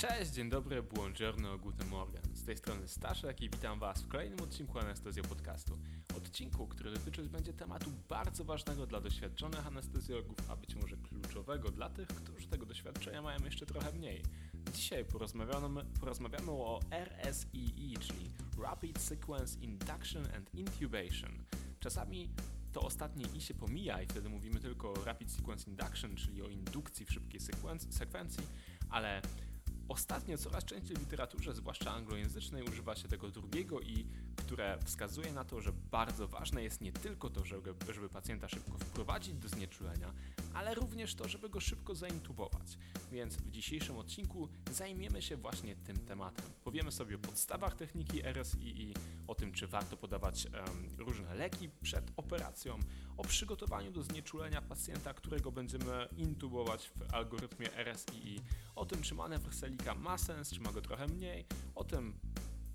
Cześć, dzień dobry, buongiorno, guten morgen. Z tej strony Staszek i witam Was w kolejnym odcinku Anestezjo Podcastu. Odcinku, który dotyczyć będzie tematu bardzo ważnego dla doświadczonych anestezjologów, a być może kluczowego dla tych, którzy tego doświadczenia mają jeszcze trochę mniej. Dzisiaj porozmawiamy, porozmawiamy o RSII, czyli Rapid Sequence Induction and Intubation. Czasami to ostatnie i się pomija i wtedy mówimy tylko o Rapid Sequence Induction, czyli o indukcji w szybkiej sekwencji, ale Ostatnio coraz częściej w literaturze, zwłaszcza anglojęzycznej, używa się tego drugiego i które wskazuje na to, że bardzo ważne jest nie tylko to, żeby, żeby pacjenta szybko wprowadzić do znieczulenia, ale również to, żeby go szybko zaintubować. Więc w dzisiejszym odcinku zajmiemy się właśnie tym tematem. Powiemy sobie o podstawach techniki RSII, o tym, czy warto podawać um, różne leki przed operacją, o przygotowaniu do znieczulenia pacjenta, którego będziemy intubować w algorytmie RSII, o tym, czy manewr selika ma sens, czy ma go trochę mniej, o tym,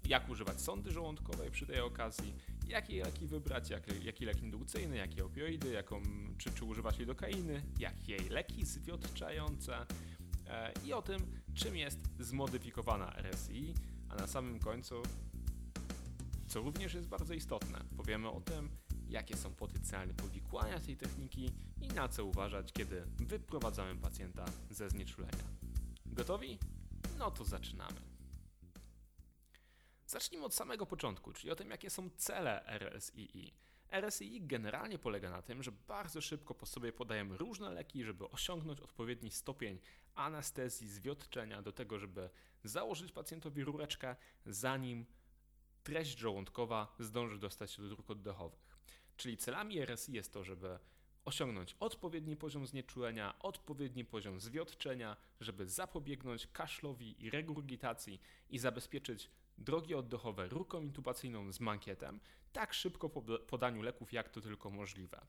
jak używać sondy żołądkowej przy tej okazji, jakie leki wybrać, jak, jaki lek indukcyjny, jakie opioidy, jaką, czy, czy używać lidokainy, jakie leki zwiotczające i o tym, czym jest zmodyfikowana RSI, a na samym końcu, co również jest bardzo istotne, powiemy o tym, jakie są potencjalne powikłania tej techniki i na co uważać, kiedy wyprowadzamy pacjenta ze znieczulenia. Gotowi? No to zaczynamy. Zacznijmy od samego początku, czyli o tym, jakie są cele RSII. RSII generalnie polega na tym, że bardzo szybko po sobie podajemy różne leki, żeby osiągnąć odpowiedni stopień anestezji, zwiotczenia do tego, żeby założyć pacjentowi rureczkę, zanim treść żołądkowa zdąży dostać się do dróg oddechowych. Czyli celami RSI jest to, żeby osiągnąć odpowiedni poziom znieczulenia, odpowiedni poziom zwiotczenia, żeby zapobiegnąć kaszlowi i regurgitacji i zabezpieczyć drogi oddechowe rurką intubacyjną z mankietem tak szybko po podaniu leków, jak to tylko możliwe.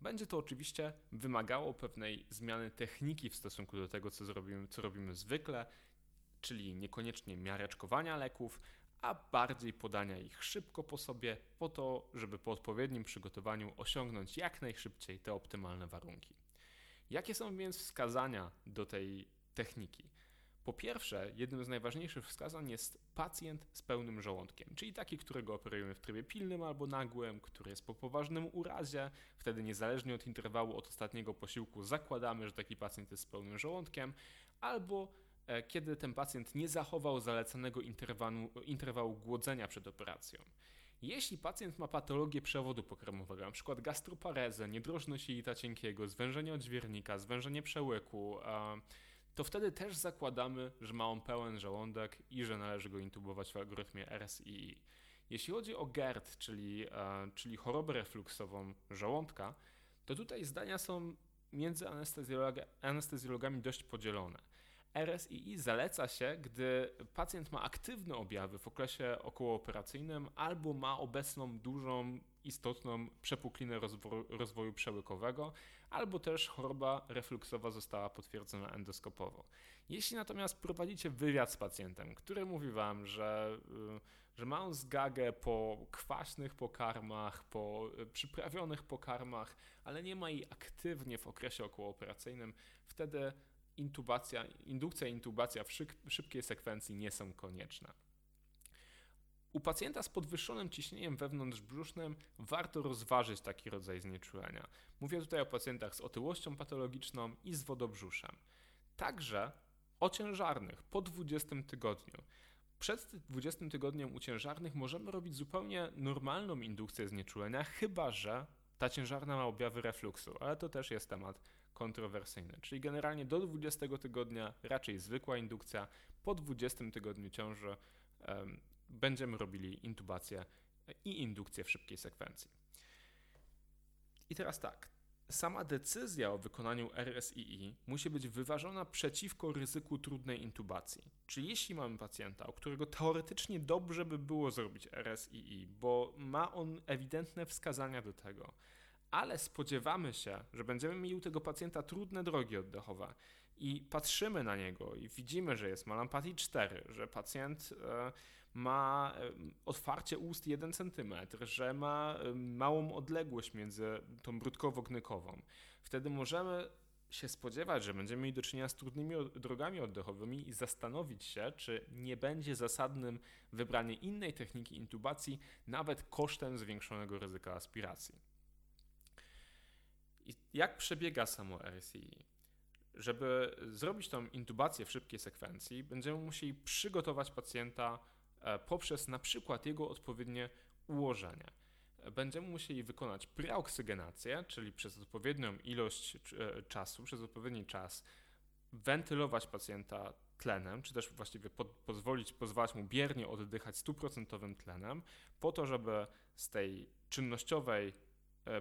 Będzie to oczywiście wymagało pewnej zmiany techniki w stosunku do tego, co, zrobimy, co robimy zwykle, czyli niekoniecznie miareczkowania leków, a bardziej podania ich szybko po sobie, po to, żeby po odpowiednim przygotowaniu osiągnąć jak najszybciej te optymalne warunki. Jakie są więc wskazania do tej techniki? Po pierwsze, jednym z najważniejszych wskazań jest pacjent z pełnym żołądkiem, czyli taki, którego operujemy w trybie pilnym albo nagłym, który jest po poważnym urazie. Wtedy, niezależnie od interwału od ostatniego posiłku, zakładamy, że taki pacjent jest z pełnym żołądkiem, albo e, kiedy ten pacjent nie zachował zalecanego interwału, interwału głodzenia przed operacją. Jeśli pacjent ma patologię przewodu pokarmowego, np. gastroparezę, niedrożność jelita cienkiego, zwężenie odźwiernika, zwężenie przełyku, to wtedy też zakładamy, że ma on pełen żołądek i że należy go intubować w algorytmie RSII. Jeśli chodzi o GERD, czyli, e, czyli chorobę refluksową żołądka, to tutaj zdania są między anestezjologami dość podzielone. RSII zaleca się, gdy pacjent ma aktywne objawy w okresie okołooperacyjnym albo ma obecną dużą, istotną przepuklinę rozwoju, rozwoju przełykowego, albo też choroba refluksowa została potwierdzona endoskopowo. Jeśli natomiast prowadzicie wywiad z pacjentem, który mówi Wam, że, y, że ma on zgagę po kwaśnych pokarmach, po y, przyprawionych pokarmach, ale nie ma jej aktywnie w okresie okołooperacyjnym, wtedy intubacja, indukcja i intubacja w szyb, szybkiej sekwencji nie są konieczne. U pacjenta z podwyższonym ciśnieniem wewnątrzbrzusznym warto rozważyć taki rodzaj znieczulenia. Mówię tutaj o pacjentach z otyłością patologiczną i z wodobrzuszem. Także o ciężarnych po 20 tygodniu. Przed 20 tygodniem u ciężarnych możemy robić zupełnie normalną indukcję znieczulenia, chyba że ta ciężarna ma objawy refluksu, ale to też jest temat kontrowersyjny. Czyli generalnie do 20 tygodnia raczej zwykła indukcja, po 20 tygodniu ciąży będziemy robili intubację i indukcję w szybkiej sekwencji. I teraz tak, sama decyzja o wykonaniu RSII musi być wyważona przeciwko ryzyku trudnej intubacji. Czyli jeśli mamy pacjenta, u którego teoretycznie dobrze by było zrobić RSII, bo ma on ewidentne wskazania do tego, ale spodziewamy się, że będziemy mieli u tego pacjenta trudne drogi oddechowe i patrzymy na niego i widzimy, że jest malampatii 4, że pacjent e, ma otwarcie ust 1 cm, że ma małą odległość między tą brudkowo-gnykową. Wtedy możemy się spodziewać, że będziemy mieli do czynienia z trudnymi drogami oddechowymi i zastanowić się, czy nie będzie zasadnym wybranie innej techniki intubacji, nawet kosztem zwiększonego ryzyka aspiracji. I jak przebiega samo RSI? Żeby zrobić tą intubację w szybkiej sekwencji, będziemy musieli przygotować pacjenta poprzez na przykład jego odpowiednie ułożenie. Będziemy musieli wykonać preoksygenację, czyli przez odpowiednią ilość e, czasu, przez odpowiedni czas wentylować pacjenta tlenem, czy też właściwie pozwolić, pozwalać mu biernie oddychać stuprocentowym tlenem, po to, żeby z tej czynnościowej E,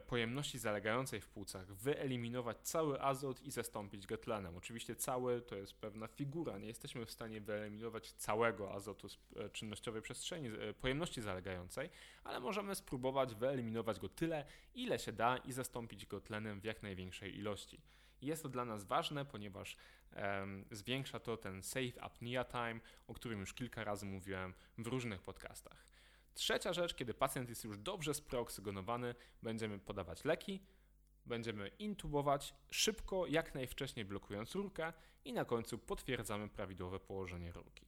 pojemności zalegającej w płucach wyeliminować cały azot i zastąpić go tlenem. Oczywiście cały to jest pewna figura, nie jesteśmy w stanie wyeliminować całego azotu z e, czynnościowej przestrzeni, e, pojemności zalegającej, ale możemy spróbować wyeliminować go tyle, ile się da i zastąpić go tlenem w jak największej ilości. Jest to dla nas ważne, ponieważ um, zwiększa to ten safe apnea time, o którym już kilka razy mówiłem w różnych podcastach. Trzecia rzecz, kiedy pacjent jest już dobrze spreoksygenowany, będziemy podawać leki, będziemy intubować szybko, jak najwcześniej blokując rurkę i na końcu potwierdzamy prawidłowe położenie rurki.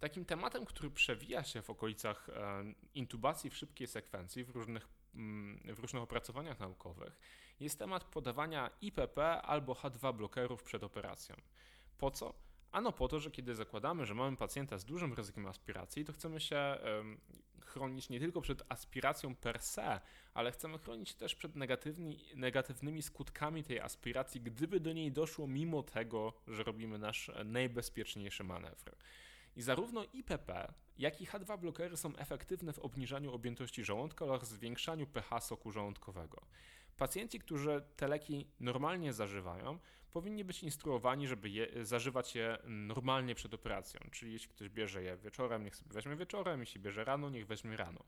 Takim tematem, który przewija się w okolicach e, intubacji w szybkiej sekwencji w różnych, mm, w różnych opracowaniach naukowych, jest temat podawania IPP albo H2 blokerów przed operacją. Po co? Ano po to, że kiedy zakładamy, że mamy pacjenta z dużym ryzykiem aspiracji, to chcemy się chronić nie tylko przed aspiracją per se, ale chcemy chronić też przed negatywni, negatywnymi skutkami tej aspiracji, gdyby do niej doszło mimo tego, że robimy nasz najbezpieczniejszy manewr. I zarówno IPP, jak i H2 blokery są efektywne w obniżaniu objętości żołądka oraz zwiększaniu pH soku żołądkowego. Pacjenci, którzy te leki normalnie zażywają, powinni być instruowani, żeby je, zażywać je normalnie przed operacją. Czyli jeśli ktoś bierze je wieczorem, niech sobie weźmie wieczorem, jeśli bierze rano, niech weźmie rano.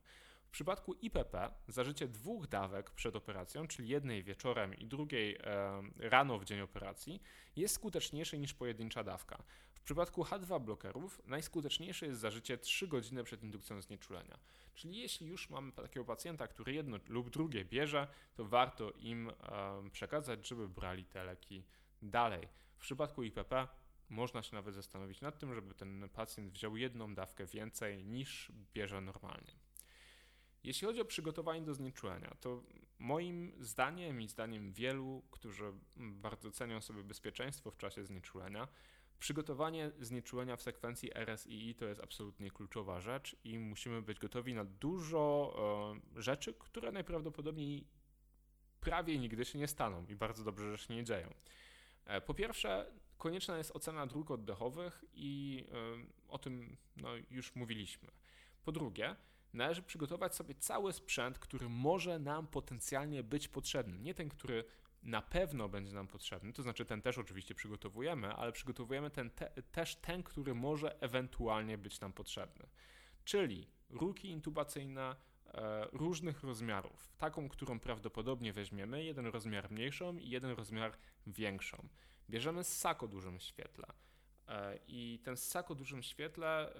W przypadku IPP zażycie dwóch dawek przed operacją, czyli jednej wieczorem i drugiej e, rano w dzień operacji, jest skuteczniejsze niż pojedyncza dawka. W przypadku H2 blokerów najskuteczniejsze jest zażycie 3 godziny przed indukcją znieczulenia. Czyli jeśli już mamy takiego pacjenta, który jedno lub drugie bierze, to warto im przekazać, żeby brali te leki dalej. W przypadku IPP można się nawet zastanowić nad tym, żeby ten pacjent wziął jedną dawkę więcej niż bierze normalnie. Jeśli chodzi o przygotowanie do znieczulenia, to moim zdaniem i zdaniem wielu, którzy bardzo cenią sobie bezpieczeństwo w czasie znieczulenia, przygotowanie znieczulenia w sekwencji RSII to jest absolutnie kluczowa rzecz i musimy być gotowi na dużo e, rzeczy, które najprawdopodobniej prawie nigdy się nie staną i bardzo dobrze, że się nie dzieją. E, po pierwsze, konieczna jest ocena dróg oddechowych i e, o tym no, już mówiliśmy. Po drugie, należy przygotować sobie cały sprzęt, który może nam potencjalnie być potrzebny. Nie ten, który na pewno będzie nam potrzebny, to znaczy ten też oczywiście przygotowujemy, ale przygotowujemy ten te, też ten, który może ewentualnie być nam potrzebny. Czyli rurki intubacyjne e, różnych rozmiarów. Taką, którą prawdopodobnie weźmiemy, jeden rozmiar mniejszą i jeden rozmiar większą. Bierzemy ssak o dużym świetle. E, I ten ssak o dużym świetle e,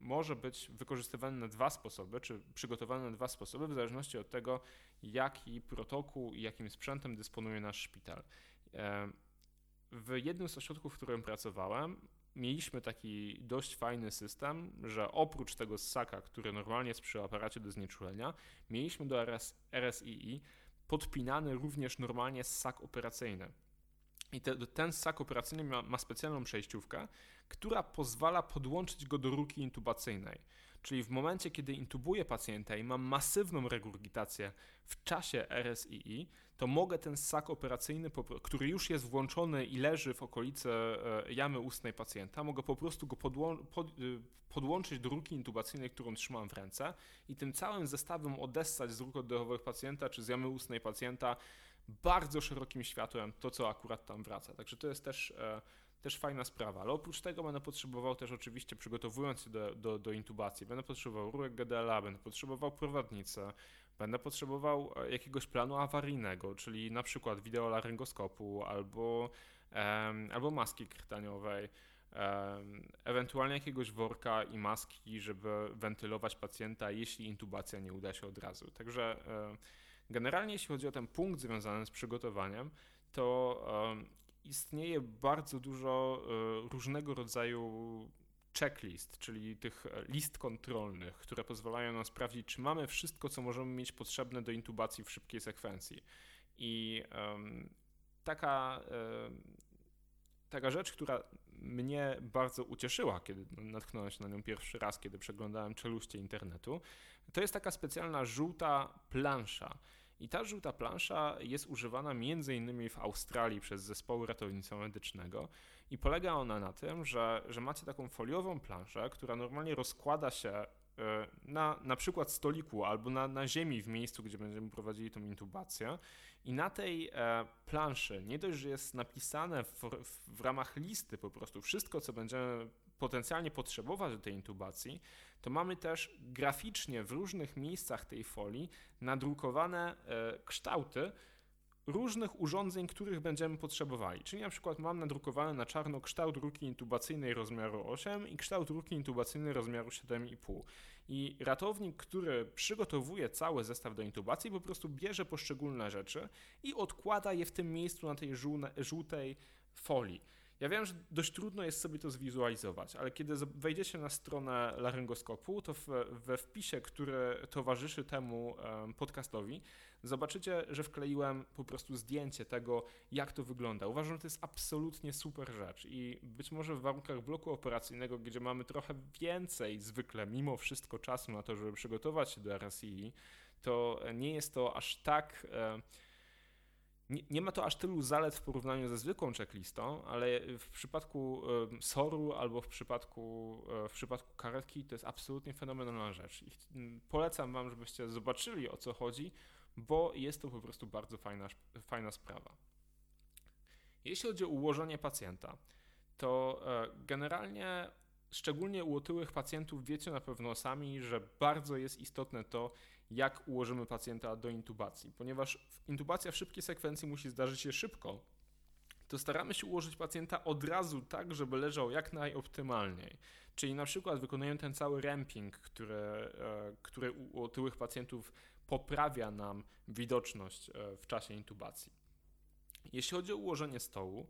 może być wykorzystywany na dwa sposoby, czy przygotowany na dwa sposoby, w zależności od tego, jaki protokół i jakim sprzętem dysponuje nasz szpital. E, w jednym z ośrodków, w którym pracowałem, mieliśmy taki dość fajny system, że oprócz tego ssaka, który normalnie jest przy aparacie do znieczulenia, mieliśmy do RS, RSII podpinany również normalnie ssak operacyjny. I te, ten ssak operacyjny ma, ma specjalną przejściówkę, która pozwala podłączyć go do rurki intubacyjnej. Czyli w momencie, kiedy intubuję pacjenta i mam masywną regurgitację w czasie RSII, to mogę ten ssak operacyjny, który już jest włączony i leży w okolicy e, jamy ustnej pacjenta, mogę po prostu go pod, y, podłączyć do rurki intubacyjnej, którą trzymam w ręce i tym całym zestawem odessać z rurk oddechowych pacjenta czy z jamy ustnej pacjenta bardzo szerokim światłem to, co akurat tam wraca. Także to jest też, e, też fajna sprawa. Ale oprócz tego będę potrzebował też oczywiście, przygotowując się do, do, do intubacji, będę potrzebował rurek GDLA, będę potrzebował prowadnicę, będę potrzebował e, jakiegoś planu awaryjnego, czyli na przykład wideolaryngoskopu albo, um, albo maski krtaniowej. Ewentualnie jakiegoś worka i maski, żeby wentylować pacjenta, jeśli intubacja nie uda się od razu. Także um, Generalnie jeśli chodzi o ten punkt związany z przygotowaniem, to istnieje bardzo dużo różnego rodzaju checklist, czyli tych list kontrolnych, które pozwalają nam sprawdzić, czy mamy wszystko, co możemy mieć potrzebne do intubacji w szybkiej sekwencji. I taka, taka rzecz, która mnie bardzo ucieszyła, kiedy natknąłem się na nią pierwszy raz, kiedy przeglądałem czeluście internetu, to jest taka specjalna żółta plansza. I ta żółta plansza jest używana innymi w Australii przez zespoły ratownictwa medycznego i polega ona na tym, że, że macie taką foliową planszę, która normalnie rozkłada się e, na na przykład stoliku albo na, na ziemi w miejscu, gdzie będziemy prowadzili tą intubację i na tej e, planszy nie dość, że jest napisane w, w ramach listy po prostu wszystko, co będziemy potencjalnie potrzebować do tej intubacji, to mamy też graficznie w różnych miejscach tej folii nadrukowane e, kształty różnych urządzeń, których będziemy potrzebowali. Czyli na przykład mam nadrukowany na czarno kształt ruki intubacyjnej rozmiaru 8 i kształt ruki intubacyjnej rozmiaru 7,5. I ratownik, który przygotowuje cały zestaw do intubacji, po prostu bierze poszczególne rzeczy i odkłada je w tym miejscu na tej żółtej folii. Ja wiem, że dość trudno jest sobie to zwizualizować, ale kiedy wejdziecie na stronę laryngoskopu, to we wpisie, który towarzyszy temu podcastowi, zobaczycie, że wkleiłem po prostu zdjęcie tego, jak to wygląda. Uważam, że to jest absolutnie super rzecz i być może w warunkach bloku operacyjnego, gdzie mamy trochę więcej zwykle, mimo wszystko czasu na to, żeby przygotować się do RSI, to nie jest to aż tak nie, nie, ma to aż tylu zalet w porównaniu ze zwykłą checklistą, ale w przypadku SOR-u albo w przypadku, e, w przypadku karetki to jest absolutnie fenomenalna rzecz. I polecam Wam, żebyście zobaczyli o co chodzi, bo jest to po prostu bardzo fajna, fajna sprawa. Jeśli chodzi o ułożenie pacjenta, to e, generalnie szczególnie u otyłych pacjentów wiecie na pewno sami, że bardzo jest istotne to, jak ułożymy pacjenta do intubacji. Ponieważ intubacja w szybkiej sekwencji musi zdarzyć się szybko, to staramy się ułożyć pacjenta od razu tak, żeby leżał jak najoptymalniej. Czyli na przykład wykonujemy ten cały ramping, który, e, który u otyłych pacjentów poprawia nam widoczność e, w czasie intubacji. Jeśli chodzi o ułożenie stołu,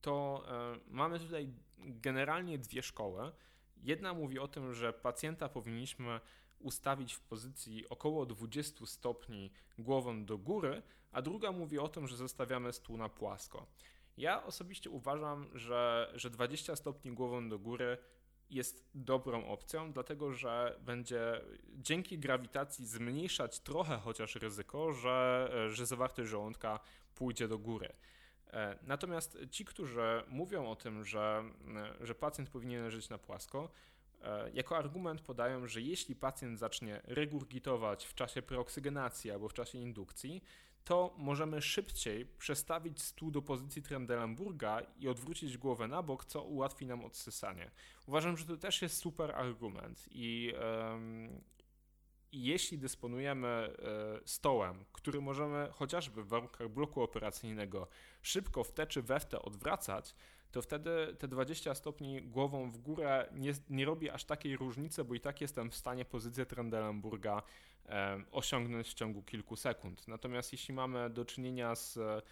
to e, mamy tutaj generalnie dwie szkoły. Jedna mówi o tym, że pacjenta powinniśmy ustawić w pozycji około 20 stopni głową do góry, a druga mówi o tym, że zostawiamy stół na płasko. Ja osobiście uważam, że, że 20 stopni głową do góry jest dobrą opcją, dlatego że będzie dzięki grawitacji zmniejszać trochę chociaż ryzyko, że, że zawartość żołądka pójdzie do góry. E, natomiast ci, którzy mówią o tym, że, że pacjent powinien leżeć na płasko, jako argument podają, że jeśli pacjent zacznie regurgitować w czasie preoksygenacji albo w czasie indukcji, to możemy szybciej przestawić stół do pozycji Trendelenburga i odwrócić głowę na bok, co ułatwi nam odsysanie. Uważam, że to też jest super argument i, um, jeśli dysponujemy e, stołem, który możemy chociażby w warunkach bloku operacyjnego szybko w te czy we w te odwracać, to wtedy te 20 stopni głową w górę nie, nie robi aż takiej różnicy, bo i tak jestem w stanie pozycję Trendelenburga osiągnąć w ciągu kilku sekund. Natomiast jeśli mamy do czynienia z, e,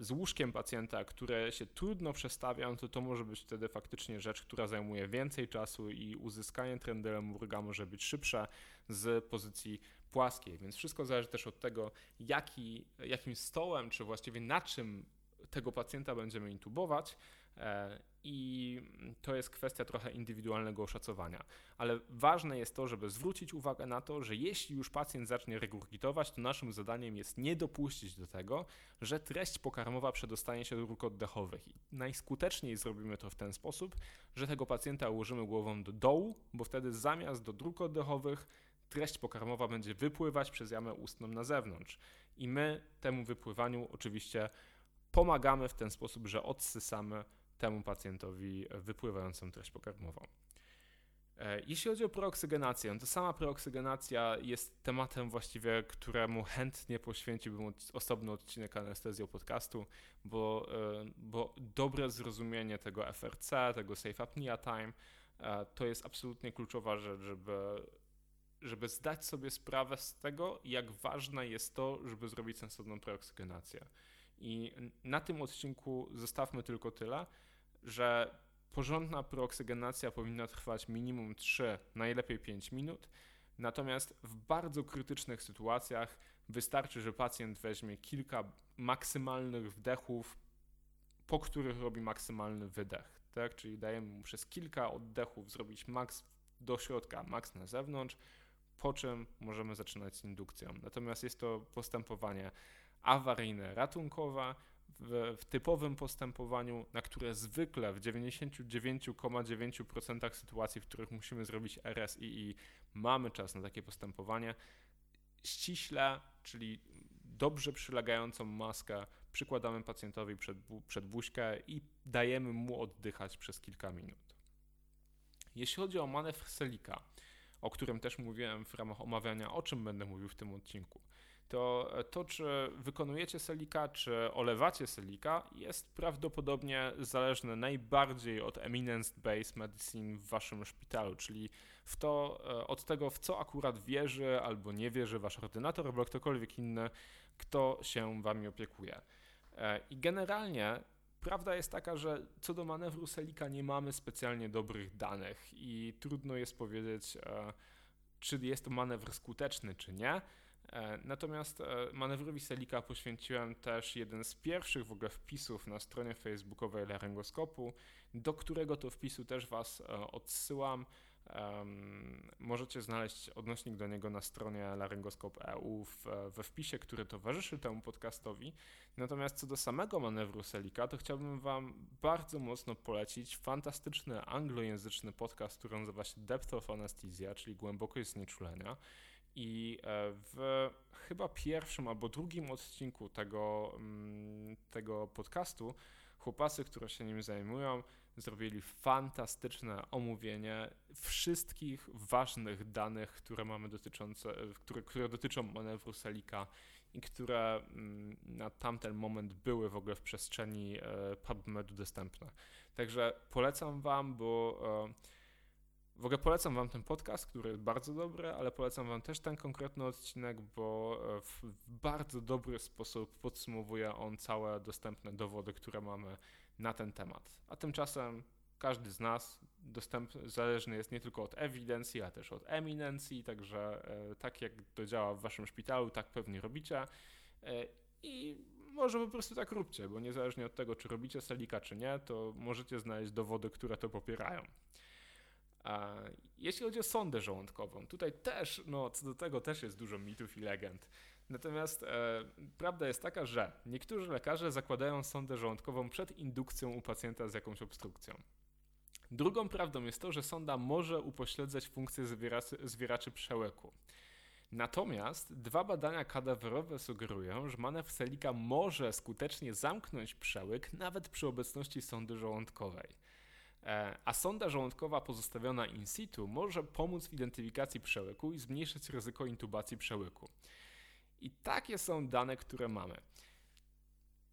z łóżkiem pacjenta, które się trudno przestawia, to to może być wtedy faktycznie rzecz, która zajmuje więcej czasu i uzyskanie Trendelenburga może być szybsze z pozycji płaskiej. Więc wszystko zależy też od tego, jaki, jakim stołem, czy właściwie na czym tego pacjenta będziemy intubować e, i to jest kwestia trochę indywidualnego oszacowania. Ale ważne jest to, żeby zwrócić uwagę na to, że jeśli już pacjent zacznie regurgitować, to naszym zadaniem jest nie dopuścić do tego, że treść pokarmowa przedostanie się do dróg oddechowych. I najskuteczniej zrobimy to w ten sposób, że tego pacjenta ułożymy głową do dołu, bo wtedy zamiast do dróg oddechowych treść pokarmowa będzie wypływać przez jamę ustną na zewnątrz. I my temu wypływaniu oczywiście pomagamy w ten sposób, że odsysamy temu pacjentowi wypływającą treść pokarmową. E, jeśli chodzi o preoksygenację, to sama preoksygenacja jest tematem właściwie, któremu chętnie poświęciłbym osobny odcinek anestezją podcastu, bo, e, bo dobre zrozumienie tego FRC, tego Safe Apnea Time, e, to jest absolutnie kluczowa rzecz, żeby, żeby zdać sobie sprawę z tego, jak ważne jest to, żeby zrobić sensowną preoksygenację. I na tym odcinku zostawmy tylko tyle, że porządna prooksygenacja powinna trwać minimum 3, najlepiej 5 minut. Natomiast w bardzo krytycznych sytuacjach wystarczy, że pacjent weźmie kilka maksymalnych wdechów, po których robi maksymalny wydech. Tak? Czyli dajemy mu przez kilka oddechów zrobić maks do środka, maks na zewnątrz, po czym możemy zaczynać z indukcją. Natomiast jest to postępowanie awaryjne, ratunkowe, w, w, typowym postępowaniu, na które zwykle w 99,9% sytuacji, w których musimy zrobić RSII, mamy czas na takie postępowanie, ściśle, czyli dobrze przylegającą maskę przykładamy pacjentowi przed, przed buźkę i dajemy mu oddychać przez kilka minut. Jeśli chodzi o manewr Selika, o którym też mówiłem w ramach omawiania, o czym będę mówił w tym odcinku, to to, czy wykonujecie selika, czy olewacie selika, jest prawdopodobnie zależne najbardziej od eminence-based medicine w waszym szpitalu, czyli w to, e, od tego, w co akurat wierzy albo nie wierzy wasz ordynator albo ktokolwiek inny, kto się wami opiekuje. E, I generalnie prawda jest taka, że co do manewru selika nie mamy specjalnie dobrych danych i trudno jest powiedzieć, e, czy jest to manewr skuteczny, czy nie. E, natomiast e, manewrowi Selika poświęciłem też jeden z pierwszych w ogóle wpisów na stronie facebookowej Laryngoskopu, do którego to wpisu też Was e, odsyłam. Możecie znaleźć odnośnik do niego na stronie laryngoskop.eu we wpisie, który towarzyszy temu podcastowi. Natomiast co do samego manewru Selika, to chciałbym Wam bardzo mocno polecić fantastyczny anglojęzyczny podcast, który nazywa się Depth of Anesthesia, czyli głębokość znieczulenia. I e, w chyba pierwszym albo drugim odcinku tego, mm, tego podcastu chłopacy, które się nim zajmują, zrobili fantastyczne omówienie wszystkich ważnych danych, które mamy dotyczące, które, które dotyczą manewru Selika i które mm, na tamten moment były w ogóle w przestrzeni e, PubMedu dostępne. Także polecam Wam, bo e, w ogóle polecam Wam ten podcast, który jest bardzo dobry, ale polecam Wam też ten konkretny odcinek, bo e, w bardzo dobry sposób podsumowuje on całe dostępne dowody, które mamy na ten temat. A tymczasem każdy z nas dostęp, zależny jest nie tylko od ewidencji, ale też od eminencji, także e, tak jak to działa w Waszym szpitalu, tak pewnie robicie. E, I może po prostu tak róbcie, bo niezależnie od tego, czy robicie selika, czy nie, to możecie znaleźć dowody, które to popierają. Jeśli chodzi o sondę żołądkową, tutaj też, no co do tego też jest dużo mitów i legend. Natomiast e, prawda jest taka, że niektórzy lekarze zakładają sondę żołądkową przed indukcją u pacjenta z jakąś obstrukcją. Drugą prawdą jest to, że sonda może upośledzać funkcję zwieraczy, zwieraczy przełyku. Natomiast dwa badania kadawerowe sugerują, że manewr Selika może skutecznie zamknąć przełyk nawet przy obecności sondy żołądkowej. E, a sonda żołądkowa pozostawiona in situ może pomóc w identyfikacji przełyku i zmniejszyć ryzyko intubacji przełyku. I takie są dane, które mamy.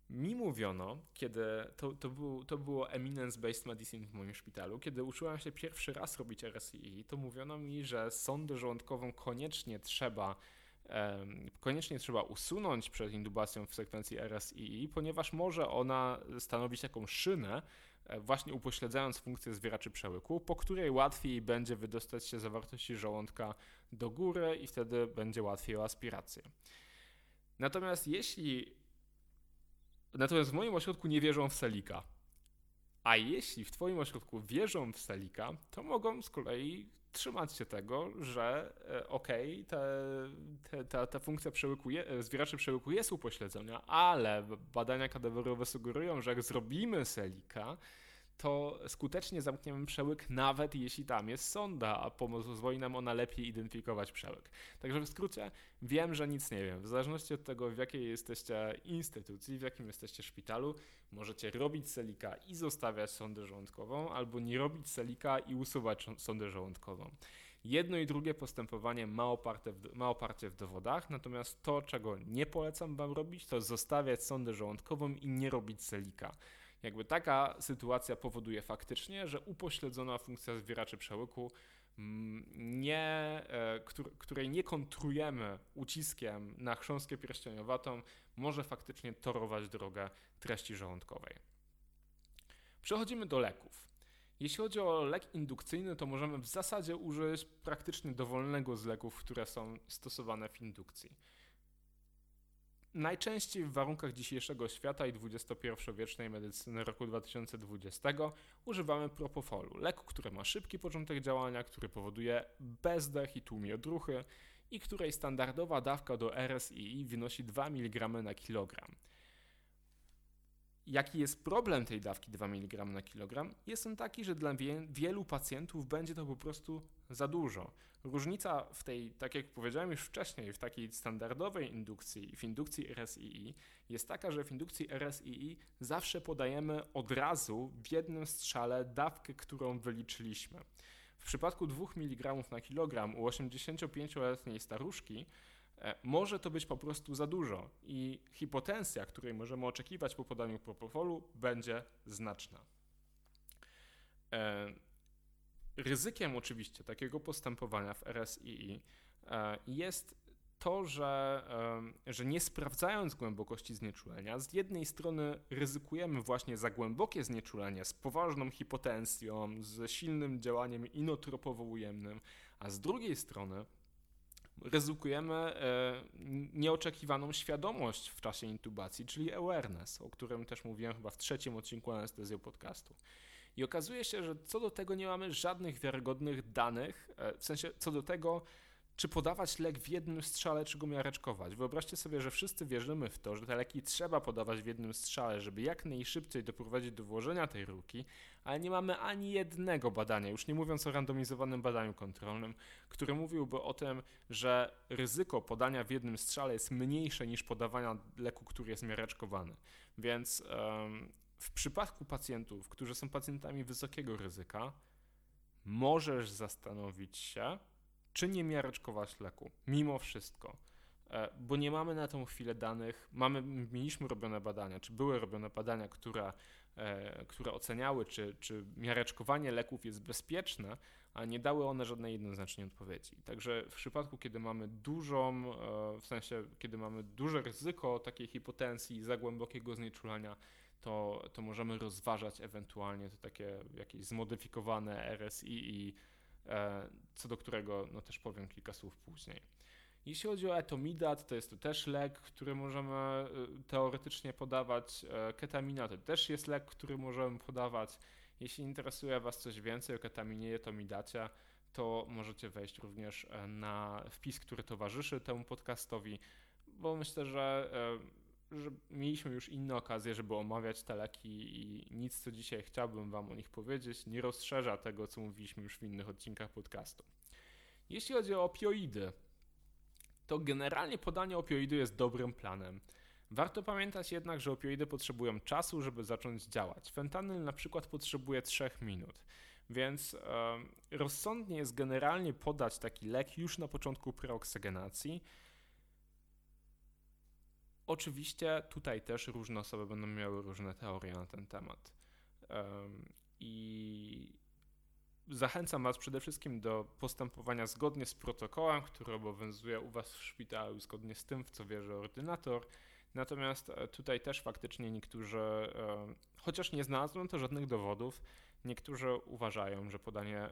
Mi mówiono, kiedy to, to, był, to było eminence-based medicine w moim szpitalu, kiedy uczyłem się pierwszy raz robić RSI, to mówiono mi, że sondę żołądkową koniecznie trzeba koniecznie trzeba usunąć przed indubacją w sekwencji RSI, ponieważ może ona stanowić taką szynę, właśnie upośledzając funkcję zwieraczy przełyku, po której łatwiej będzie wydostać się zawartości żołądka do góry i wtedy będzie łatwiej o aspirację. Natomiast jeśli natomiast w moim ośrodku nie wierzą w selika, a jeśli w Twoim ośrodku wierzą w selika, to mogą z kolei trzymać się tego, że e, okej, okay, ta, ta funkcja przełyku je, e, zwieraczy przełyku jest upośledzona, ale badania kadawerowe sugerują, że jak zrobimy selika, to skutecznie zamkniemy przełyk, nawet jeśli tam jest sonda, a pozwoli nam ona lepiej identyfikować przełyk. Także w skrócie, wiem, że nic nie wiem. W zależności od tego, w jakiej jesteście instytucji, w jakim jesteście szpitalu, możecie robić selika i zostawiać sondę żołądkową, albo nie robić selika i usuwać sondę żołądkową. Jedno i drugie postępowanie ma, oparte w, ma oparcie w dowodach, natomiast to, czego nie polecam Wam robić, to zostawiać sondę żołądkową i nie robić selika. Jakby taka sytuacja powoduje faktycznie, że upośledzona funkcja zwieraczy przełyku mm, nie, e, której nie kontrujemy uciskiem na chrząstkę pierścieniowatą, może faktycznie torować drogę treści żołądkowej. Przechodzimy do leków. Jeśli chodzi o lek indukcyjny, to możemy w zasadzie użyć praktycznie dowolnego z leków, które są stosowane w indukcji. Najczęściej w warunkach dzisiejszego świata i XXI-wiecznej medycyny roku 2020 używamy propofolu, leku, który ma szybki początek działania, który powoduje bezdech i tłumie odruchy i której standardowa dawka do RSI wynosi 2 mg na kilogram. Jaki jest problem tej dawki 2 mg na kilogram? Jest on taki, że dla wie, wielu pacjentów będzie to po prostu za dużo. Różnica w tej, tak jak powiedziałem już wcześniej, w takiej standardowej indukcji, w indukcji RSII jest taka, że w indukcji RSII zawsze podajemy od razu w jednym strzale dawkę, którą wyliczyliśmy. W przypadku 2 mg na kilogram u 85-letniej staruszki E, może to być po prostu za dużo i hipotensja, której możemy oczekiwać po podaniu propofolu, będzie znaczna. E, ryzykiem oczywiście takiego postępowania w RSII e, jest to, że, że nie sprawdzając głębokości znieczulenia, z jednej strony ryzykujemy właśnie za głębokie znieczulenie z poważną hipotensją, z silnym działaniem inotropowo-ujemnym, a z drugiej strony ryzykujemy e, nieoczekiwaną świadomość w czasie intubacji, czyli awareness, o którym też mówiłem chyba w trzecim odcinku anestezją podcastu. I okazuje się, że co do tego nie mamy żadnych wiarygodnych danych, e, w sensie co do tego, czy podawać lek w jednym strzale, czy go miareczkować. Wyobraźcie sobie, że wszyscy wierzymy w to, że te leki trzeba podawać w jednym strzale, żeby jak najszybciej doprowadzić do włożenia tej rurki, ale nie mamy ani jednego badania, już nie mówiąc o randomizowanym badaniu kontrolnym, które mówiłby o tym, że ryzyko podania w jednym strzale jest mniejsze niż podawania leku, który jest miareczkowany. Więc um, w przypadku pacjentów, którzy są pacjentami wysokiego ryzyka, możesz zastanowić się, czy nie miareczkować leku, mimo wszystko. E, bo nie mamy na tą chwilę danych, mamy, mieliśmy robione badania, czy były robione badania, które, e, które oceniały, czy, czy miareczkowanie leków jest bezpieczne, a nie dały one żadnej jednoznacznej odpowiedzi. Także w przypadku, kiedy mamy dużą, e, w sensie, kiedy mamy duże ryzyko takiej hipotensji za głębokiego znieczulania, to, to możemy rozważać ewentualnie to takie jakieś zmodyfikowane RSI i E, co do którego no, też powiem kilka słów później. Jeśli chodzi o etomidat, to jest to też lek, który możemy e, teoretycznie podawać. E, ketamina to też jest lek, który możemy podawać. Jeśli interesuje Was coś więcej o ketaminie i etomidacie, to możecie wejść również na wpis, który towarzyszy temu podcastowi, bo myślę, że że mieliśmy już inne okazje, żeby omawiać te leki i nic, co dzisiaj chciałbym Wam o nich powiedzieć, nie rozszerza tego, co mówiliśmy już w innych odcinkach podcastu. Jeśli chodzi o opioidy, to generalnie podanie opioidu jest dobrym planem. Warto pamiętać jednak, że opioidy potrzebują czasu, żeby zacząć działać. Fentanyl na przykład potrzebuje 3 minut. Więc rozsądnie jest generalnie podać taki lek już na początku preoksygenacji, Oczywiście tutaj też różne osoby będą miały różne teorie na ten temat. I zachęcam Was przede wszystkim do postępowania zgodnie z protokołem, który obowiązuje u Was w szpitalu, zgodnie z tym, w co wierzy ordynator. Natomiast e, tutaj też faktycznie niektórzy, chociaż nie znalazłem to żadnych dowodów, niektórzy uważają, że podanie e,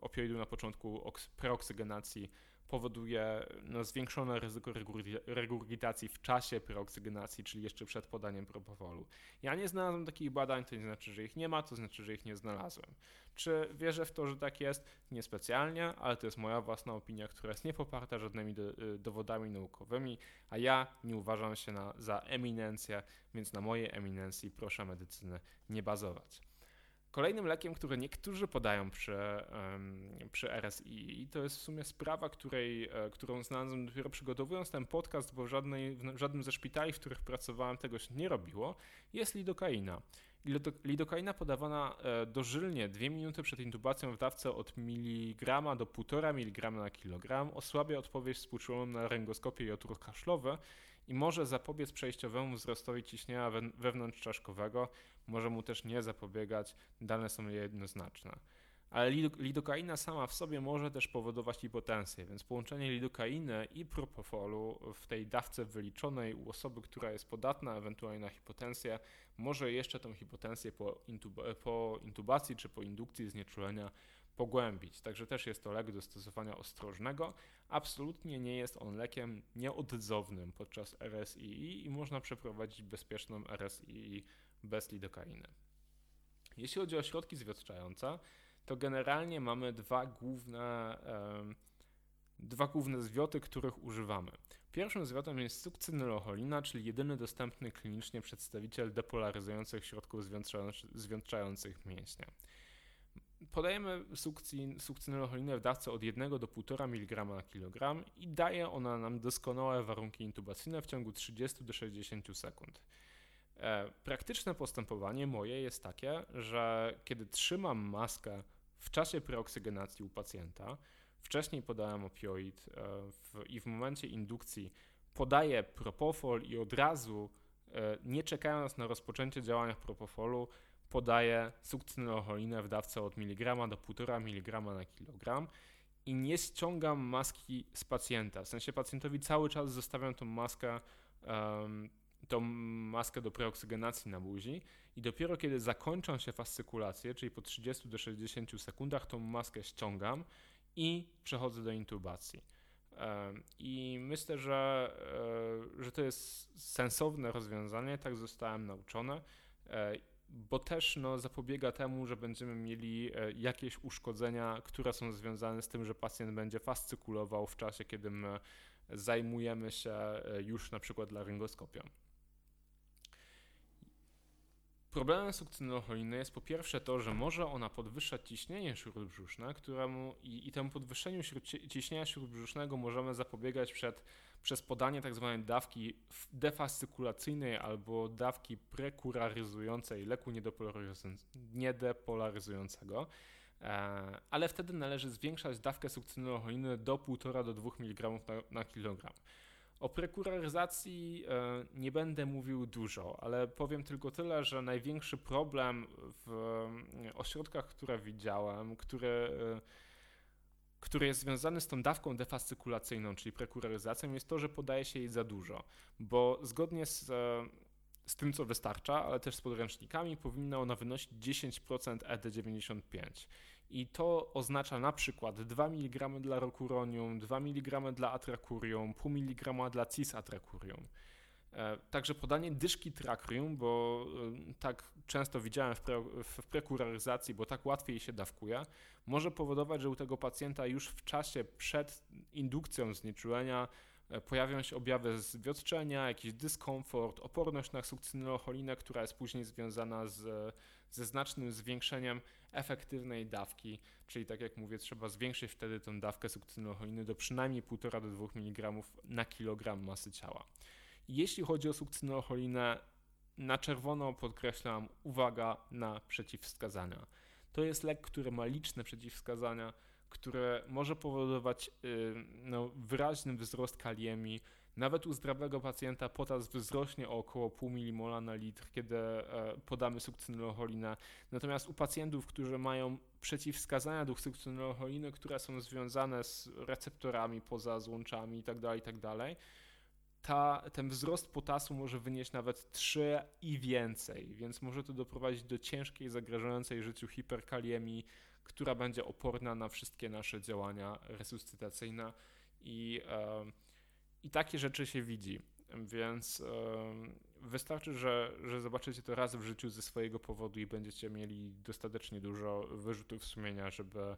opioidu na początku preoksygenacji powoduje no, zwiększone ryzyko regurgitacji w czasie preoksygenacji, czyli jeszcze przed podaniem propofolu. Ja nie znalazłem takich badań, to nie znaczy, że ich nie ma, to znaczy, że ich nie znalazłem. Czy wierzę w to, że tak jest? Niespecjalnie, ale to jest moja własna opinia, która jest niepoparta żadnymi do, dowodami naukowymi, a ja nie uważam się na, za eminencję, więc na mojej eminencji proszę medycynę nie bazować. Kolejnym lekiem, który niektórzy podają przy, przy RSI, to jest w sumie sprawa, której, e, którą znalazłem dopiero przygotowując ten podcast, bo żadnej, w żadnym ze szpitali, w których pracowałem, tego się nie robiło, jest lidokaina. Lidokaina podawana e, dożylnie 2 minuty przed intubacją w dawce od miligrama do 1,5 mg na kilogram. Osłabia odpowiedź współczułą na ryngoskopię i otwór kaszlowy i może zapobiec przejściowemu wzrostowi ciśnienia wewnątrzczaszkowego, może mu też nie zapobiegać, dane są jednoznaczne. ale lidokaina sama w sobie może też powodować hipotensję, więc połączenie lidokainy i propofolu w tej dawce wyliczonej u osoby, która jest podatna ewentualnie na hipotensję, może jeszcze tą hipotensję po, intub- po intubacji czy po indukcji znieczulenia pogłębić. Także też jest to lek do stosowania ostrożnego. Absolutnie nie jest on lekiem nieodzownym podczas RSII i można przeprowadzić bezpieczną RSII bez lidokainy. Jeśli chodzi o środki zwiotczające, to generalnie mamy dwa główne, dwa główne zwioty, których używamy. Pierwszym zwiotem jest sukcynyloholina, czyli jedyny dostępny klinicznie przedstawiciel depolaryzujących środków zwiączających mięśnie. Podajemy sukcynylocholinę w dawce od 1 do 1,5 mg na kilogram i daje ona nam doskonałe warunki intubacyjne w ciągu 30 do 60 sekund. E, praktyczne postępowanie moje jest takie, że kiedy trzymam maskę w czasie preoksygenacji u pacjenta, wcześniej podałem opioid e, w, i w momencie indukcji podaję propofol i od razu, e, nie czekając na rozpoczęcie działania propofolu, podaję sukcynylocholinę w dawce od miligrama do 1,5 mg na kilogram i nie ściągam maski z pacjenta. W sensie pacjentowi cały czas zostawiam tą maskę tą maskę do preoksygenacji na buzi i dopiero kiedy zakończą się fascykulacje, czyli po 30 do 60 sekundach, tą maskę ściągam i przechodzę do intubacji. I myślę, że, e, że to jest sensowne rozwiązanie, tak zostałem nauczony, e, bo też no, zapobiega temu, że będziemy mieli e, jakieś uszkodzenia, które są związane z tym, że pacjent będzie fascykulował w czasie, kiedy my zajmujemy się już na przykład laryngoskopią. Problemem sukcynolocholiny jest po pierwsze to, że może ona podwyższać ciśnienie śródbrzuszne, któremu i, i temu podwyższeniu ciśnienia śródbrzusznego możemy zapobiegać przed, przez podanie tzw. Tak dawki defascykulacyjnej albo dawki prekuraryzującej leku niedepolaryzującego. E, ale wtedy należy zwiększać dawkę sukcynolocholiny do 1,5 do 2 mg na, na kilogram. O prekuraryzacji e, nie będę mówił dużo, ale powiem tylko tyle, że największy problem w e, ośrodkach, które widziałem, które, e, który jest związany z tą dawką defascykulacyjną, czyli prekuraryzacją, jest to, że podaje się jej za dużo, bo zgodnie z, z tym, co wystarcza, ale też z podręcznikami, powinna ona wynosić 10% ED95. I to oznacza na przykład 2 mg dla rokuronium, 2 mg dla atrakurium, pół mg dla cisatrakurium. E, także podanie dyszki trakrium, bo e, tak często widziałem w, pre, w prekuraryzacji, bo tak łatwiej się dawkuje, może powodować, że u tego pacjenta już w czasie przed indukcją znieczulenia e, pojawią się objawy zwiotczenia, jakiś dyskomfort, oporność na sukcynylocholinę, która jest później związana z, ze znacznym zwiększeniem efektywnej dawki, czyli tak jak mówię, trzeba zwiększyć wtedy tę dawkę sukcynylocholiny do przynajmniej 1,5 do 2 mg na kilogram masy ciała. Jeśli chodzi o sukcynylocholinę, na czerwono podkreślam uwaga na przeciwwskazania. To jest lek, który ma liczne przeciwwskazania, które może powodować yy, no, wyraźny wzrost kaliemii, nawet u zdrowego pacjenta potas wzrośnie o około pół milimola na litr, kiedy e, podamy sukcynylocholinę. Natomiast u pacjentów, którzy mają przeciwwskazania do sukcynylocholiny, które są związane z receptorami poza złączami itd., tak itd., tak ta, ten wzrost potasu może wynieść nawet 3 i więcej, więc może to doprowadzić do ciężkiej, zagrażającej życiu hiperkaliemii, która będzie oporna na wszystkie nasze działania resuscytacyjne i e, i takie rzeczy się widzi. Więc wystarczy, że, że zobaczycie to raz w życiu ze swojego powodu i będziecie mieli dostatecznie dużo wyrzutów sumienia, żeby,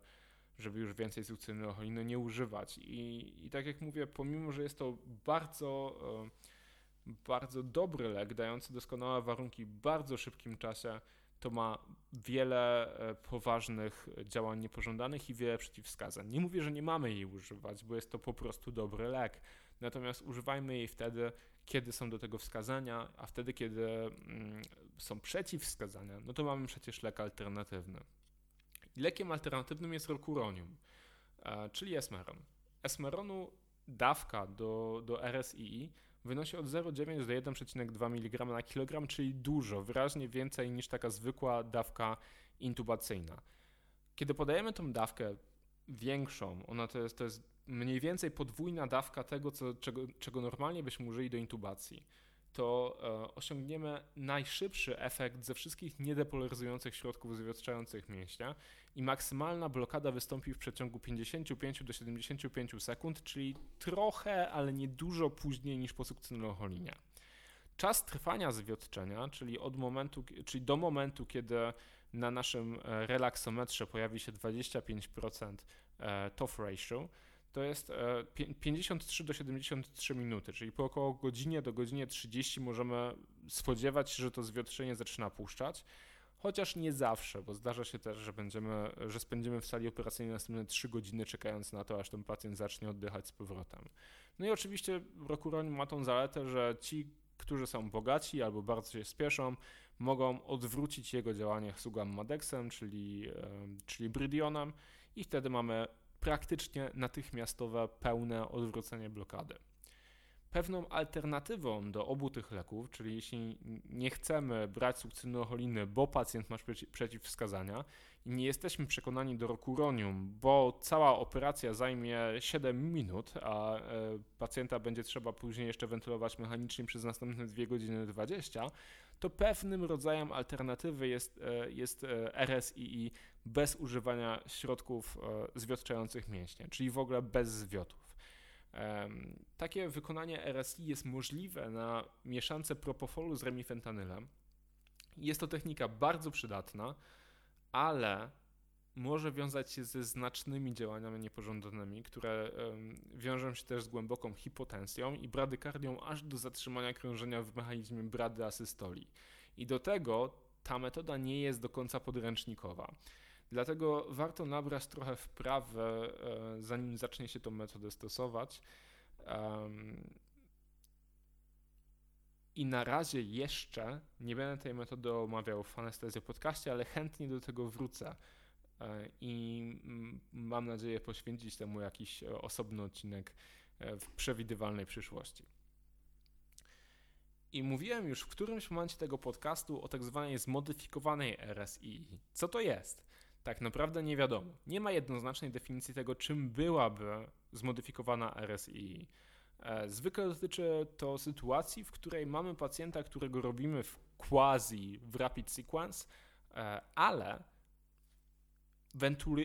żeby już więcej sucynylocholiny nie używać. I, I tak jak mówię, pomimo, że jest to bardzo, bardzo dobry lek, dający doskonałe warunki w bardzo szybkim czasie, to ma wiele e, poważnych działań niepożądanych i wiele przeciwwskazań. Nie mówię, że nie mamy jej używać, bo jest to po prostu dobry lek natomiast używajmy jej wtedy, kiedy są do tego wskazania, a wtedy, kiedy mm, są przeciwwskazania, no to mamy przecież lek alternatywny. lekiem alternatywnym jest rokuronium, e, czyli esmeron. Esmeronu dawka do, do RSII wynosi od 0,9 do 1,2 mg na kilogram, czyli dużo, wyraźnie więcej niż taka zwykła dawka intubacyjna. kiedy podajemy tą dawkę większą, ona to jest, to jest mniej więcej podwójna dawka tego, co, czego, czego normalnie byśmy użyli do intubacji, to e, osiągniemy najszybszy efekt ze wszystkich niedepolaryzujących środków zwiotczających mięśnia i maksymalna blokada wystąpi w przeciągu 55 do 75 sekund, czyli trochę, ale nie dużo później niż po sukcynylcholinie. Czas trwania zwiotczenia, czyli, od momentu, czyli do momentu, kiedy na naszym e, relaksometrze pojawi się 25% e, TOF ratio, to jest 53 e, do 73 minuty, czyli po około godzinie do godzinie 30 możemy spodziewać się, że to zwietrzenie zaczyna puszczać. Chociaż nie zawsze, bo zdarza się też, że, będziemy, że spędzimy w sali operacyjnej następne 3 godziny czekając na to, aż ten pacjent zacznie oddychać z powrotem. No i oczywiście Rokuroń ma tą zaletę, że ci, którzy są bogaci albo bardzo się spieszą, mogą odwrócić jego działanie Sugam Madexem, czyli, czyli Bridionem i wtedy mamy praktycznie natychmiastowe, pełne odwrócenie blokady. Pewną alternatywą do obu tych leków, czyli jeśli nie chcemy brać sukcynylcholiny, bo pacjent ma przeciwwskazania i nie jesteśmy przekonani do rokuronium, bo cała operacja zajmie 7 minut, a e, pacjenta będzie trzeba później jeszcze wentylować mechanicznie przez następne 2 godziny 20, to pewnym rodzajem alternatywy jest, e, jest e, RSII bez używania środków e, zwiotczających mięśnie, czyli w ogóle bez zwiotów. Takie wykonanie RSI jest możliwe na mieszance propofolu z remifentanylem. Jest to technika bardzo przydatna, ale może wiązać się ze znacznymi działaniami niepożądanymi, które wiążą się też z głęboką hipotensją i bradykardią aż do zatrzymania krążenia w mechanizmie brady asystoli. I do tego ta metoda nie jest do końca podręcznikowa. Dlatego warto nabrać trochę wprawy, e, zanim zacznie się tą metodę stosować. I na razie jeszcze nie będę tej metody omawiał w Anestezji podcaście, ale chętnie do tego wrócę i mam nadzieję poświęcić temu jakiś e, osobny odcinek w przewidywalnej przyszłości. I mówiłem już w którymś momencie tego podcastu o tak zwanej zmodyfikowanej RSI. Co to jest? tak naprawdę nie wiadomo. Nie ma jednoznacznej definicji tego, czym byłaby zmodyfikowana RSI. E, zwykle dotyczy to sytuacji, w której mamy pacjenta, którego robimy w quasi w rapid sequence, e, ale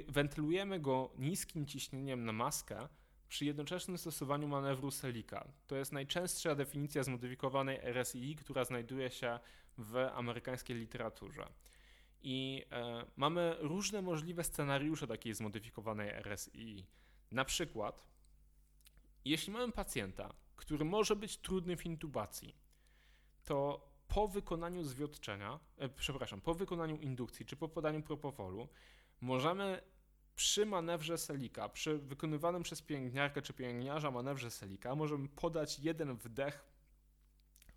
wentylujemy go niskim ciśnieniem na maskę przy jednoczesnym stosowaniu manewru Selika. To jest najczęstsza definicja zmodyfikowanej RSI, która znajduje się w amerykańskiej literaturze. I e, mamy różne możliwe scenariusze takiej zmodyfikowanej RSI. Na przykład, jeśli mamy pacjenta, który może być trudny w intubacji, to po wykonaniu zwiotczenia, e, przepraszam, po wykonaniu indukcji czy po podaniu propofolu, możemy przy manewrze selika, przy wykonywanym przez pielęgniarkę czy pielęgniarza manewrze selika, możemy podać jeden wdech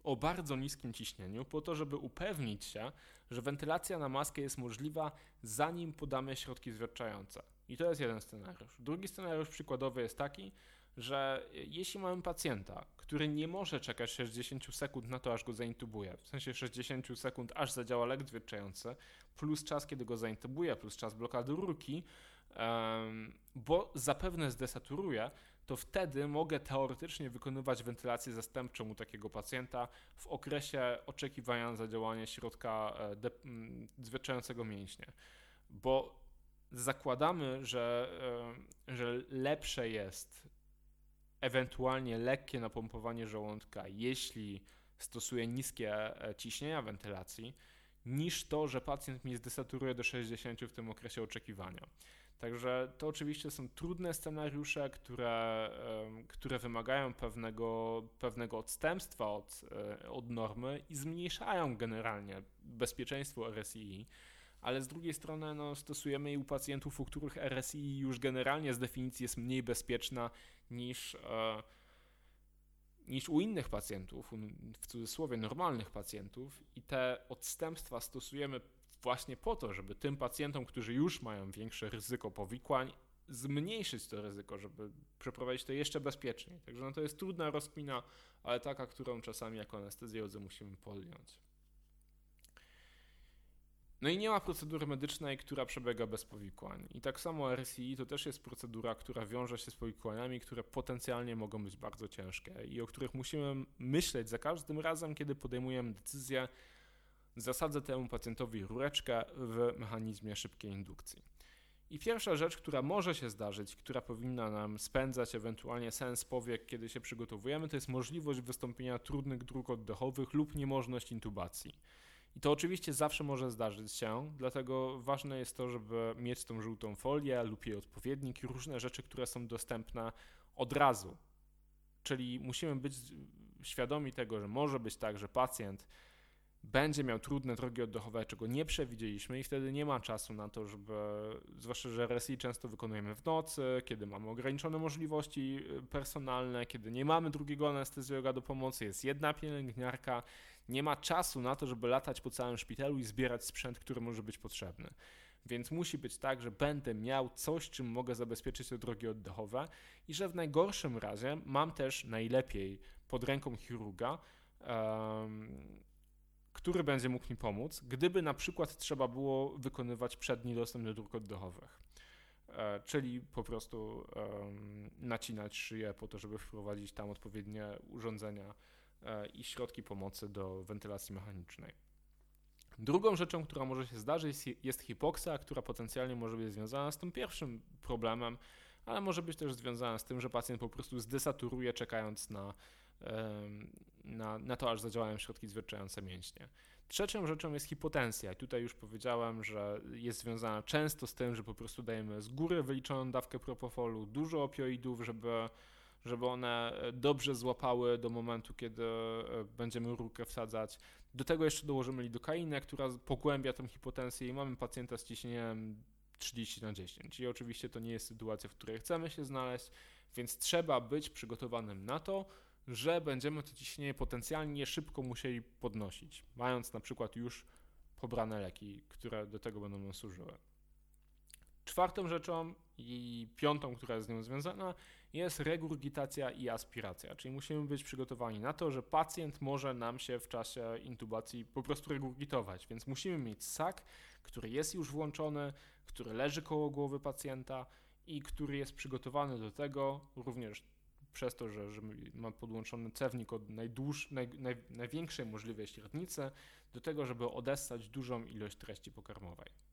o bardzo niskim ciśnieniu, po to, żeby upewnić się, że wentylacja na maskę jest możliwa, zanim podamy środki zwierczające. I to jest jeden scenariusz. Drugi scenariusz przykładowy jest taki, że jeśli mamy pacjenta, który nie może czekać 60 sekund na to, aż go zaintubuje, w sensie 60 sekund, aż zadziała lek zwierczający, plus czas, kiedy go zaintubuje, plus czas blokady rurki, bo zapewne zdesaturuje, to wtedy mogę teoretycznie wykonywać wentylację zastępczą u takiego pacjenta w okresie oczekiwania na zadziałanie środka e, zwietrzającego mięśnie. Bo zakładamy, że, e, że lepsze jest ewentualnie lekkie napompowanie żołądka, jeśli stosuje niskie e, ciśnienia wentylacji, niż to, że pacjent mi zdesaturuje do 60 w tym okresie oczekiwania. Także to oczywiście są trudne scenariusze, które, które wymagają pewnego, pewnego odstępstwa od, e, od normy i zmniejszają generalnie bezpieczeństwo RSI, ale z drugiej strony no, stosujemy je u pacjentów, u których RSI już generalnie z definicji jest mniej bezpieczna niż, e, niż u innych pacjentów, w cudzysłowie normalnych pacjentów i te odstępstwa stosujemy właśnie po to, żeby tym pacjentom, którzy już mają większe ryzyko powikłań, zmniejszyć to ryzyko, żeby przeprowadzić to jeszcze bezpieczniej. Także no to jest trudna rozkmina, ale taka, którą czasami jako anestezjolodzy musimy podjąć. No i nie ma procedury medycznej, która przebiega bez powikłań. I tak samo RCI to też jest procedura, która wiąże się z powikłaniami, które potencjalnie mogą być bardzo ciężkie i o których musimy myśleć za każdym razem, kiedy podejmujemy decyzję, zasadzę temu pacjentowi rureczkę w mechanizmie szybkiej indukcji. I pierwsza rzecz, która może się zdarzyć, która powinna nam spędzać ewentualnie sens powiek, kiedy się przygotowujemy, to jest możliwość wystąpienia trudnych dróg oddechowych lub niemożność intubacji. I to oczywiście zawsze może zdarzyć się, dlatego ważne jest to, żeby mieć tą żółtą folię lub jej odpowiednik i różne rzeczy, które są dostępne od razu. Czyli musimy być świadomi tego, że może być tak, że pacjent będzie miał trudne drogi oddechowe, czego nie przewidzieliśmy i wtedy nie ma czasu na to, żeby, zwłaszcza, że RSI często wykonujemy w nocy, kiedy mamy ograniczone możliwości y, personalne, kiedy nie mamy drugiego anestezjologa do pomocy, jest jedna pielęgniarka, nie ma czasu na to, żeby latać po całym szpitalu i zbierać sprzęt, który może być potrzebny. Więc musi być tak, że będę miał coś, czym mogę zabezpieczyć te drogi oddechowe i że w najgorszym razie mam też najlepiej pod ręką chirurga, um, który będzie mógł mi pomóc, gdyby na przykład trzeba było wykonywać przedni dostęp do dróg oddechowych. E, czyli po prostu um, nacinać szyję po to, żeby wprowadzić tam odpowiednie urządzenia i środki pomocy do wentylacji mechanicznej. Drugą rzeczą, która może się zdarzyć, jest hipoksia, która potencjalnie może być związana z tym pierwszym problemem, ale może być też związana z tym, że pacjent po prostu zdesaturuje, czekając na na, na to, aż zadziałają środki zwierczające mięśnie. Trzecią rzeczą jest hipotensja. Tutaj już powiedziałem, że jest związana często z tym, że po prostu dajemy z góry wyliczoną dawkę propofolu, dużo opioidów, żeby, żeby one dobrze złapały do momentu, kiedy e, będziemy rurkę wsadzać. Do tego jeszcze dołożymy lidokainę, która pogłębia tę hipotensję i mamy pacjenta z ciśnieniem 30 na 10. I oczywiście to nie jest sytuacja, w której chcemy się znaleźć, więc trzeba być przygotowanym na to, że będziemy to ciśnienie potencjalnie szybko musieli podnosić, mając na przykład już pobrane leki, które do tego będą nam służyły. Czwartą rzeczą i piątą, która jest z nią związana, jest regurgitacja i aspiracja, czyli musimy być przygotowani na to, że pacjent może nam się w czasie intubacji po prostu regurgitować, więc musimy mieć sak, który jest już włączony, który leży koło głowy pacjenta i który jest przygotowany do tego, również przez to, że, że ma podłączony cewnik od najdłuż, naj, naj, największej możliwej średnicy do tego, żeby odessać dużą ilość treści pokarmowej.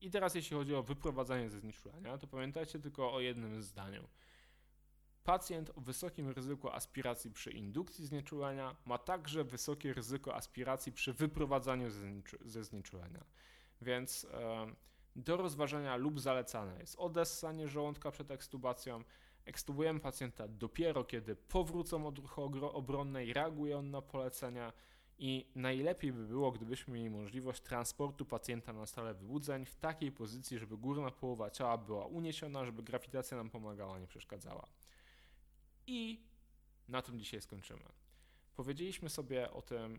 I teraz jeśli chodzi o wyprowadzanie ze znieczulenia, to pamiętajcie tylko o jednym zdaniu. Pacjent o wysokim ryzyku aspiracji przy indukcji znieczulenia ma także wysokie ryzyko aspiracji przy wyprowadzaniu ze znieczulenia. Więc do rozważania lub zalecane jest odessanie żołądka przed ekstubacją. Ekstubujemy pacjenta dopiero kiedy powrócą odruchy obronne i reaguje on na polecenia i najlepiej by było, gdybyśmy mieli możliwość transportu pacjenta na salę wyłudzeń w takiej pozycji, żeby górna połowa ciała była uniesiona, żeby grawitacja nam pomagała, nie przeszkadzała. I na tym dzisiaj skończymy. Powiedzieliśmy sobie o tym,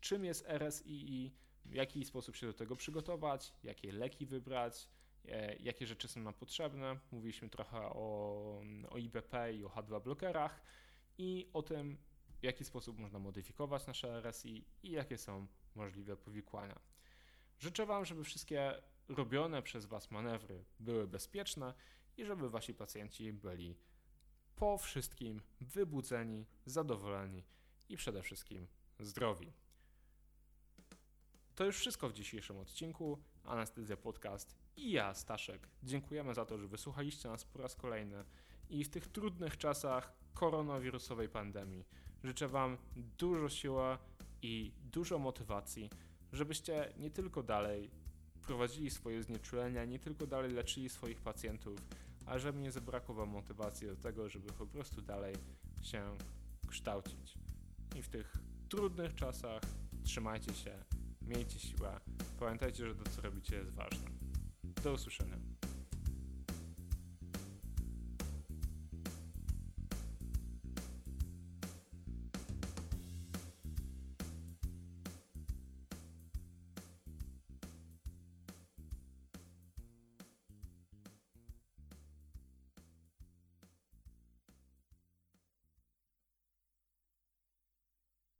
czym jest RSII, w jaki sposób się do tego przygotować, jakie leki wybrać, e, jakie rzeczy są nam potrzebne. Mówiliśmy trochę o, o IBP i o H2 blokerach i o tym, w jaki sposób można modyfikować nasze RSI i jakie są możliwe powikłania. Życzę Wam, żeby wszystkie robione przez Was manewry były bezpieczne i żeby Wasi pacjenci byli po wszystkim wybudzeni, zadowoleni i przede wszystkim zdrowi. To już wszystko w dzisiejszym odcinku. Anestezja Podcast i ja, Staszek. Dziękujemy za to, że wysłuchaliście nas po raz kolejny i w tych trudnych czasach koronawirusowej pandemii życzę Wam dużo siły i dużo motywacji, żebyście nie tylko dalej prowadzili swoje znieczulenia, nie tylko dalej leczyli swoich pacjentów, ale żeby nie zabrakło Wam motywacji do tego, żeby po prostu dalej się kształcić. I w tych trudnych czasach trzymajcie się Miejcie siłę. Pamiętajcie, że to, co robicie, jest ważne. Do usłyszenia.